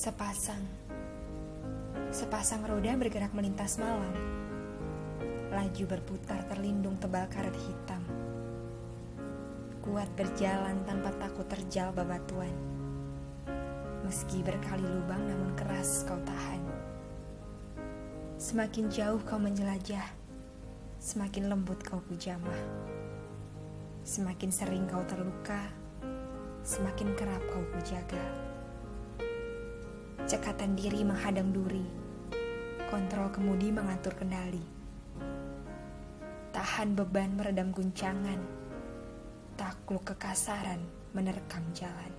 Sepasang. Sepasang roda bergerak melintas malam. Laju berputar terlindung tebal karet hitam. Kuat berjalan tanpa takut terjal babatuan Meski berkali lubang namun keras kau tahan. Semakin jauh kau menjelajah Semakin lembut kau kujamah. Semakin sering kau terluka Semakin kerap kau kujaga Cekatan diri menghadang duri. Kontrol kemudi mengatur kendali. Tahan beban meredam guncangan. Takluk kekasaran menerkam jalan.